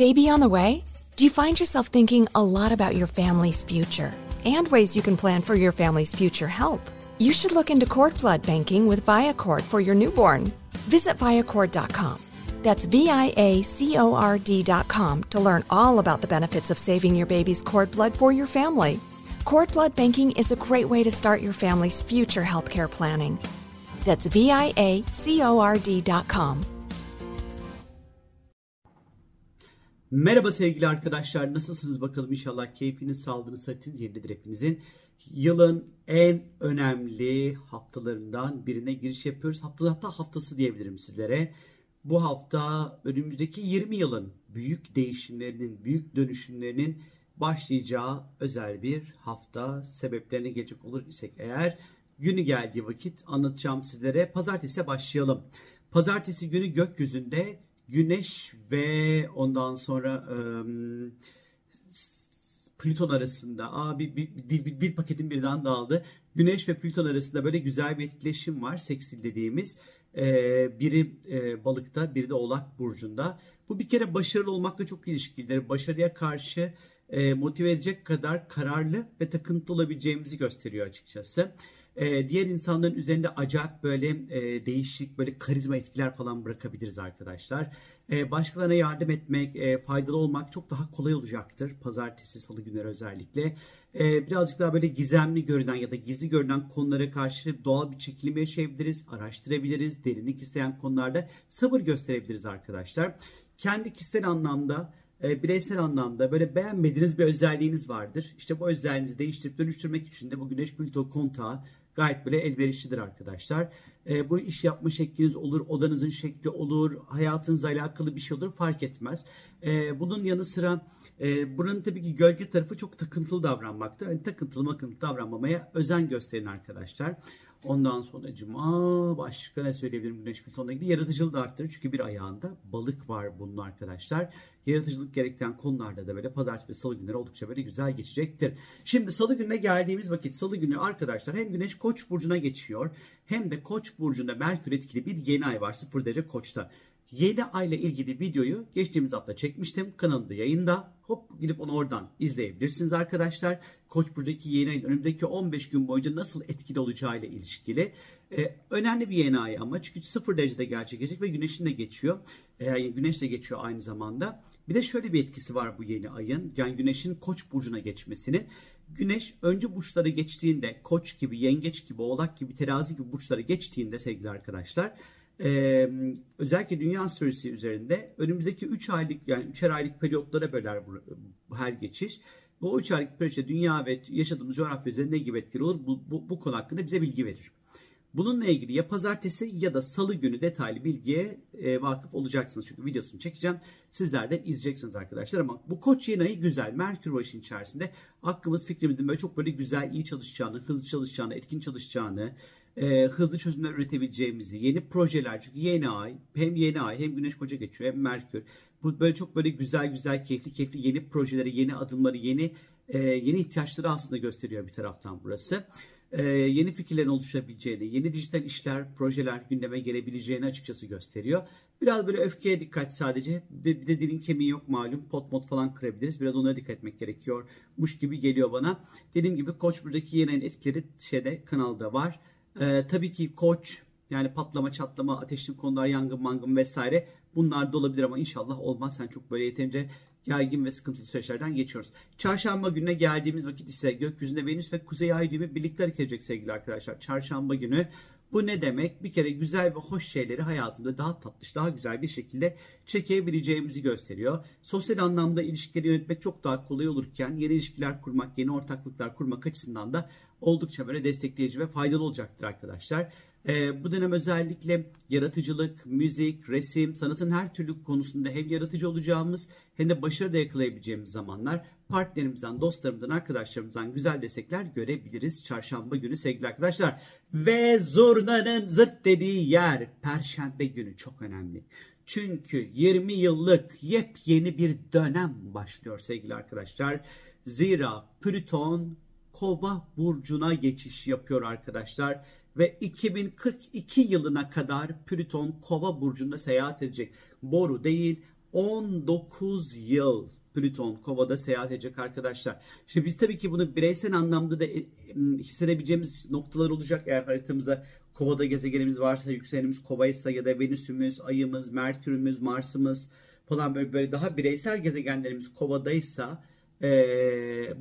Baby on the way? Do you find yourself thinking a lot about your family's future and ways you can plan for your family's future health? You should look into cord blood banking with Viacord for your newborn. Visit Viacord.com. That's V I A C O R D.com to learn all about the benefits of saving your baby's cord blood for your family. Cord blood banking is a great way to start your family's future healthcare planning. That's V I A C O R D.com. Merhaba sevgili arkadaşlar. Nasılsınız bakalım inşallah keyfiniz, sağlığınız, sıhhatiniz yerindedir hepinizin. Yılın en önemli haftalarından birine giriş yapıyoruz. Hatta hatta haftası diyebilirim sizlere. Bu hafta önümüzdeki 20 yılın büyük değişimlerinin, büyük dönüşümlerinin başlayacağı özel bir hafta. Sebeplerine gelecek olur isek eğer günü geldiği vakit anlatacağım sizlere. Pazartesi başlayalım. Pazartesi günü gökyüzünde Güneş ve ondan sonra ıı, Plüton arasında aa, bir, bir, bir, bir, bir paketin birden dağıldı. Güneş ve Plüton arasında böyle güzel bir etkileşim var. Seksil dediğimiz. Ee, biri e, balıkta, biri de oğlak burcunda. Bu bir kere başarılı olmakla çok ilişkilidir. Başarıya karşı e, motive edecek kadar kararlı ve takıntılı olabileceğimizi gösteriyor açıkçası. E, diğer insanların üzerinde acayip böyle e, değişik böyle karizma etkiler falan bırakabiliriz arkadaşlar. E, başkalarına yardım etmek, e, faydalı olmak çok daha kolay olacaktır. Pazartesi, salı günleri özellikle. E, birazcık daha böyle gizemli görünen ya da gizli görünen konulara karşı doğal bir çekilim yaşayabiliriz, araştırabiliriz. Derinlik isteyen konularda sabır gösterebiliriz arkadaşlar. Kendi kişisel anlamda e, bireysel anlamda böyle beğenmediğiniz bir özelliğiniz vardır. İşte bu özelliğinizi değiştirip dönüştürmek için de bu Güneş Plüto kontağı gayet böyle elverişlidir arkadaşlar. E, bu iş yapma şekliniz olur, odanızın şekli olur, hayatınızla alakalı bir şey olur fark etmez. E, bunun yanı sıra e, buranın tabii ki gölge tarafı çok takıntılı davranmakta. Yani takıntılı makıntılı davranmamaya özen gösterin arkadaşlar. Ondan sonra cuma başka ne söyleyebilirim güneş Plüton'la ilgili yaratıcılığı da arttırır. Çünkü bir ayağında balık var bunun arkadaşlar. Yaratıcılık gerektiren konularda da böyle pazartesi ve salı günleri oldukça böyle güzel geçecektir. Şimdi salı gününe geldiğimiz vakit salı günü arkadaşlar hem güneş koç burcuna geçiyor hem de koç burcunda merkür etkili bir yeni ay var 0 derece koçta. Yeni ay ile ilgili videoyu geçtiğimiz hafta çekmiştim. Kanalımda yayında. Hop gidip onu oradan izleyebilirsiniz arkadaşlar. Koç burcundaki yeni ayın önümüzdeki 15 gün boyunca nasıl etkili olacağı ile ilişkili. Ee, önemli bir yeni ay ama çünkü 0 derecede gerçekleşecek ve güneşin de geçiyor. Ee, güneş de geçiyor aynı zamanda. Bir de şöyle bir etkisi var bu yeni ayın. Yani güneşin koç burcuna geçmesinin. Güneş önce burçları geçtiğinde koç gibi, yengeç gibi, oğlak gibi, terazi gibi burçları geçtiğinde sevgili arkadaşlar ee, özellikle dünya astrolojisi üzerinde önümüzdeki 3 aylık yani 3'er aylık periyotlara böler bu, bu her geçiş. Bu 3 aylık periyotta dünya ve yaşadığımız coğrafya üzerinde ne gibi etkileri olur bu, bu, bu konu hakkında bize bilgi verir. Bununla ilgili ya pazartesi ya da salı günü detaylı bilgiye e, vakıf olacaksınız. Çünkü videosunu çekeceğim. Sizler de izleyeceksiniz arkadaşlar. Ama bu koç yeni ayı güzel. Merkür başın içerisinde aklımız fikrimizin böyle çok böyle güzel, iyi çalışacağını, hızlı çalışacağını, etkin çalışacağını, e, hızlı çözümler üretebileceğimizi, yeni projeler çünkü yeni ay, hem yeni ay hem Güneş Koca geçiyor hem Merkür. Bu böyle çok böyle güzel güzel keyifli keyifli yeni projeleri, yeni adımları, yeni e, yeni ihtiyaçları aslında gösteriyor bir taraftan burası. E, yeni fikirlerin oluşabileceğini, yeni dijital işler, projeler gündeme gelebileceğini açıkçası gösteriyor. Biraz böyle öfkeye dikkat sadece. Bir, bir de dilin kemiği yok malum. Pot mod falan kırabiliriz. Biraz onlara dikkat etmek gerekiyormuş gibi geliyor bana. Dediğim gibi Koç buradaki yeni etkileri şeyde kanalda var. Ee, tabii ki koç yani patlama, çatlama, ateşli konular, yangın, mangın vesaire bunlar da olabilir ama inşallah olmaz. Sen çok böyle yeterince gergin ve sıkıntılı süreçlerden geçiyoruz. Çarşamba gününe geldiğimiz vakit ise gökyüzünde Venüs ve Kuzey Ay düğümü birlikte hareket edecek sevgili arkadaşlar. Çarşamba günü bu ne demek? Bir kere güzel ve hoş şeyleri hayatımda daha tatlış, daha güzel bir şekilde çekebileceğimizi gösteriyor. Sosyal anlamda ilişkileri yönetmek çok daha kolay olurken yeni ilişkiler kurmak, yeni ortaklıklar kurmak açısından da oldukça böyle destekleyici ve faydalı olacaktır arkadaşlar. Ee, bu dönem özellikle yaratıcılık, müzik, resim, sanatın her türlü konusunda hem yaratıcı olacağımız hem de başarı da yakalayabileceğimiz zamanlar partnerimizden, dostlarımızdan, arkadaşlarımızdan güzel destekler görebiliriz çarşamba günü sevgili arkadaşlar. Ve zurnanın zırt dediği yer perşembe günü çok önemli. Çünkü 20 yıllık yepyeni bir dönem başlıyor sevgili arkadaşlar. Zira Plüton Kova burcuna geçiş yapıyor arkadaşlar ve 2042 yılına kadar Plüton Kova burcunda seyahat edecek. Boru değil, 19 yıl Plüton Kova'da seyahat edecek arkadaşlar. Şimdi biz tabii ki bunu bireysel anlamda da e, hissedebileceğimiz noktalar olacak. Eğer haritamızda Kova'da gezegenimiz varsa, yükselenimiz Kova'ysa ya da Venüs'ümüz, Ay'ımız, Merkür'ümüz, Mars'ımız falan böyle, böyle daha bireysel gezegenlerimiz Kova'daysa e,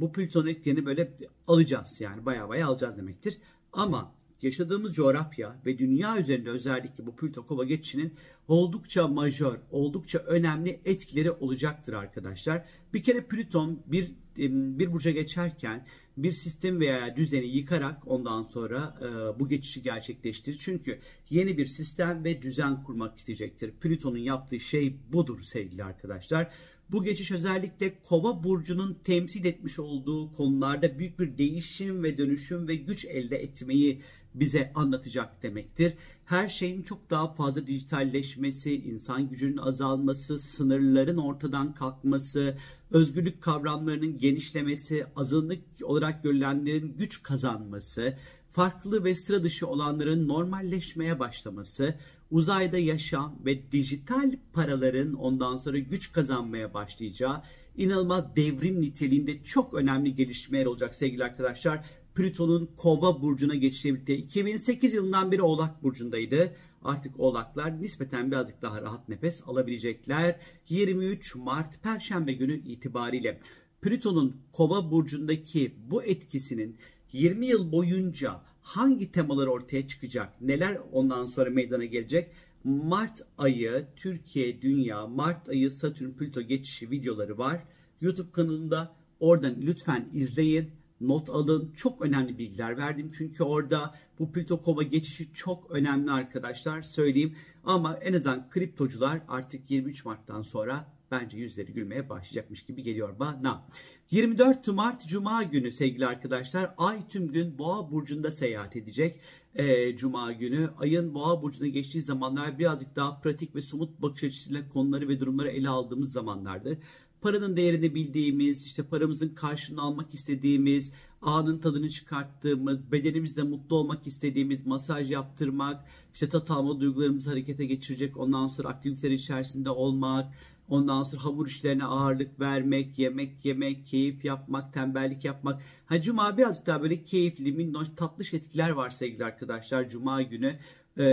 bu Plüton etkilerini böyle alacağız yani baya baya alacağız demektir. Ama yaşadığımız coğrafya ve dünya üzerinde özellikle bu Plüto Kova geçişinin oldukça majör, oldukça önemli etkileri olacaktır arkadaşlar. Bir kere Plüton bir bir burca geçerken bir sistem veya düzeni yıkarak ondan sonra e, bu geçişi gerçekleştirir. Çünkü yeni bir sistem ve düzen kurmak isteyecektir. Plüton'un yaptığı şey budur sevgili arkadaşlar. Bu geçiş özellikle Kova burcunun temsil etmiş olduğu konularda büyük bir değişim ve dönüşüm ve güç elde etmeyi bize anlatacak demektir. Her şeyin çok daha fazla dijitalleşmesi, insan gücünün azalması, sınırların ortadan kalkması, özgürlük kavramlarının genişlemesi, azınlık olarak görülenlerin güç kazanması, farklı ve sıra dışı olanların normalleşmeye başlaması, uzayda yaşam ve dijital paraların ondan sonra güç kazanmaya başlayacağı inanılmaz devrim niteliğinde çok önemli gelişmeler olacak sevgili arkadaşlar. Plüton'un Kova burcuna geçişiyle birlikte 2008 yılından beri Oğlak burcundaydı. Artık Oğlaklar nispeten birazcık daha rahat nefes alabilecekler. 23 Mart Perşembe günü itibariyle Plüton'un Kova burcundaki bu etkisinin 20 yıl boyunca hangi temalar ortaya çıkacak, neler ondan sonra meydana gelecek? Mart ayı Türkiye, Dünya, Mart ayı Satürn, Plüto geçişi videoları var. YouTube kanalında oradan lütfen izleyin not alın. Çok önemli bilgiler verdim. Çünkü orada bu Plüto Kova geçişi çok önemli arkadaşlar söyleyeyim. Ama en azından kriptocular artık 23 Mart'tan sonra bence yüzleri gülmeye başlayacakmış gibi geliyor bana. 24 Mart Cuma günü sevgili arkadaşlar Ay tüm gün Boğa burcunda seyahat edecek. Ee, Cuma günü ayın Boğa burcuna geçtiği zamanlar birazcık daha pratik ve somut bakış açısıyla konuları ve durumları ele aldığımız zamanlardır paranın değerini bildiğimiz, işte paramızın karşılığını almak istediğimiz, anın tadını çıkarttığımız, bedenimizde mutlu olmak istediğimiz, masaj yaptırmak, işte tat alma duygularımızı harekete geçirecek, ondan sonra aktiviteler içerisinde olmak, ondan sonra hamur işlerine ağırlık vermek, yemek yemek, keyif yapmak, tembellik yapmak. Ha, Cuma birazcık daha böyle keyifli, minnoş, tatlış etkiler var sevgili arkadaşlar Cuma günü. Ee,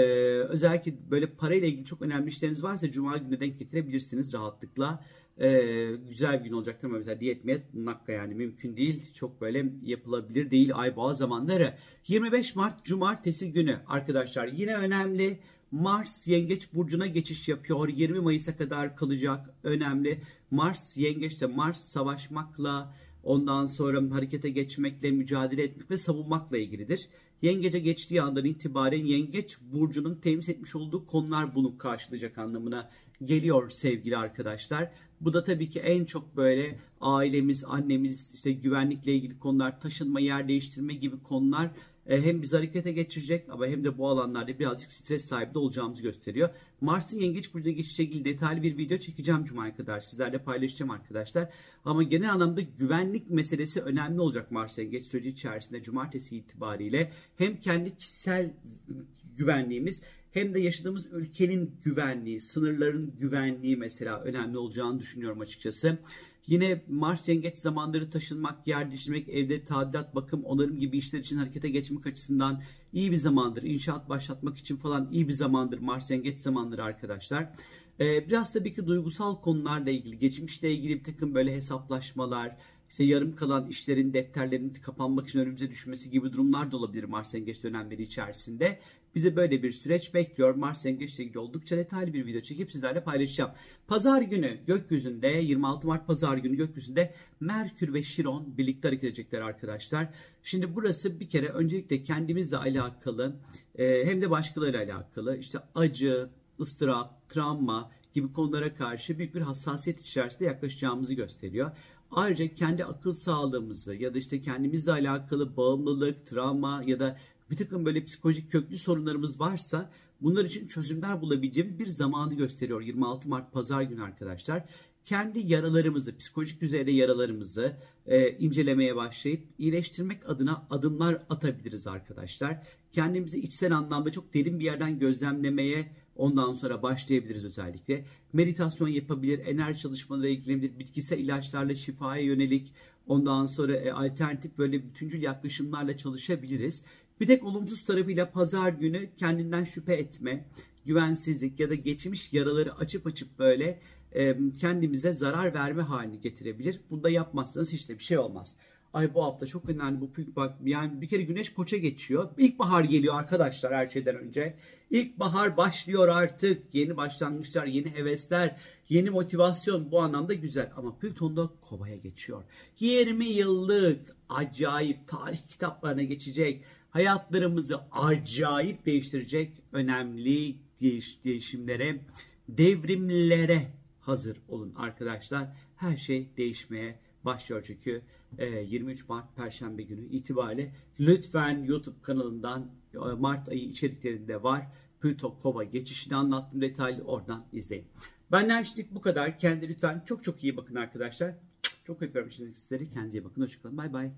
özellikle böyle parayla ilgili çok önemli işleriniz varsa Cuma günü denk getirebilirsiniz rahatlıkla e, güzel bir gün olacaktır ama mesela diyet miyet nakka yani mümkün değil. Çok böyle yapılabilir değil ay boğa zamanları. 25 Mart Cumartesi günü arkadaşlar yine önemli. Mars Yengeç Burcu'na geçiş yapıyor. 20 Mayıs'a kadar kalacak. Önemli. Mars Yengeç'te Mars savaşmakla ondan sonra harekete geçmekle, mücadele etmek ve savunmakla ilgilidir. Yengece geçtiği andan itibaren Yengeç Burcu'nun temsil etmiş olduğu konular bunu karşılayacak anlamına geliyor sevgili arkadaşlar. Bu da tabii ki en çok böyle ailemiz, annemiz, işte güvenlikle ilgili konular, taşınma, yer değiştirme gibi konular hem bizi harekete geçirecek ama hem de bu alanlarda birazcık stres sahibi de olacağımızı gösteriyor. Mars'ın Yengeç Burcu'na geçişle ilgili detaylı bir video çekeceğim Cuma'ya kadar. Sizlerle paylaşacağım arkadaşlar. Ama genel anlamda güvenlik meselesi önemli olacak Mars Yengeç süreci içerisinde Cumartesi itibariyle. Hem kendi kişisel güvenliğimiz hem de yaşadığımız ülkenin güvenliği, sınırların güvenliği mesela önemli olacağını düşünüyorum açıkçası. Yine Mars yengeç zamanları taşınmak, yer değiştirmek, evde tadilat, bakım, onarım gibi işler için harekete geçmek açısından iyi bir zamandır. İnşaat başlatmak için falan iyi bir zamandır Mars yengeç zamanları arkadaşlar. Ee, biraz tabii ki duygusal konularla ilgili, geçmişle ilgili bir takım böyle hesaplaşmalar, işte yarım kalan işlerin, defterlerin kapanmak için önümüze düşmesi gibi durumlar da olabilir Mars yengeç dönemleri içerisinde. Bize böyle bir süreç bekliyor. Mars yengeçle ilgili oldukça detaylı bir video çekip sizlerle paylaşacağım. Pazar günü gökyüzünde 26 Mart Pazar günü gökyüzünde Merkür ve Şiron birlikte hareket edecekler arkadaşlar. Şimdi burası bir kere öncelikle kendimizle alakalı e, hem de başkalarıyla alakalı işte acı, ıstırap, travma gibi konulara karşı büyük bir hassasiyet içerisinde yaklaşacağımızı gösteriyor. Ayrıca kendi akıl sağlığımızı ya da işte kendimizle alakalı bağımlılık, travma ya da bir takım böyle psikolojik köklü sorunlarımız varsa bunlar için çözümler bulabileceğimiz bir zamanı gösteriyor 26 Mart Pazar günü arkadaşlar. Kendi yaralarımızı, psikolojik düzeyde yaralarımızı e, incelemeye başlayıp iyileştirmek adına adımlar atabiliriz arkadaşlar. Kendimizi içsel anlamda çok derin bir yerden gözlemlemeye Ondan sonra başlayabiliriz özellikle. Meditasyon yapabilir, enerji çalışmaları ilgilenebilir, bitkisel ilaçlarla şifaya yönelik, ondan sonra e, alternatif böyle bütüncül yaklaşımlarla çalışabiliriz. Bir tek olumsuz tarafıyla pazar günü kendinden şüphe etme, güvensizlik ya da geçmiş yaraları açıp açıp böyle e, kendimize zarar verme halini getirebilir. Bunda yapmazsanız hiç de bir şey olmaz. Ay bu hafta çok önemli bu pük bak yani bir kere güneş koça geçiyor. İlkbahar geliyor arkadaşlar her şeyden önce. İlkbahar başlıyor artık. Yeni başlangıçlar, yeni hevesler, yeni motivasyon bu anlamda güzel. Ama Plüton da kovaya geçiyor. 20 yıllık acayip tarih kitaplarına geçecek. Hayatlarımızı acayip değiştirecek önemli değiş, değişimlere, devrimlere hazır olun arkadaşlar. Her şey değişmeye başlıyor çünkü 23 e, Mart Perşembe günü itibariyle lütfen YouTube kanalından e, Mart ayı içeriklerinde var. Plüto Kova geçişini anlattım detaylı oradan izleyin. Benden şimdilik bu kadar. Kendi lütfen çok çok iyi bakın arkadaşlar. Çok öpüyorum şimdi sizleri. Kendinize iyi bakın. Hoşçakalın. Bay bay.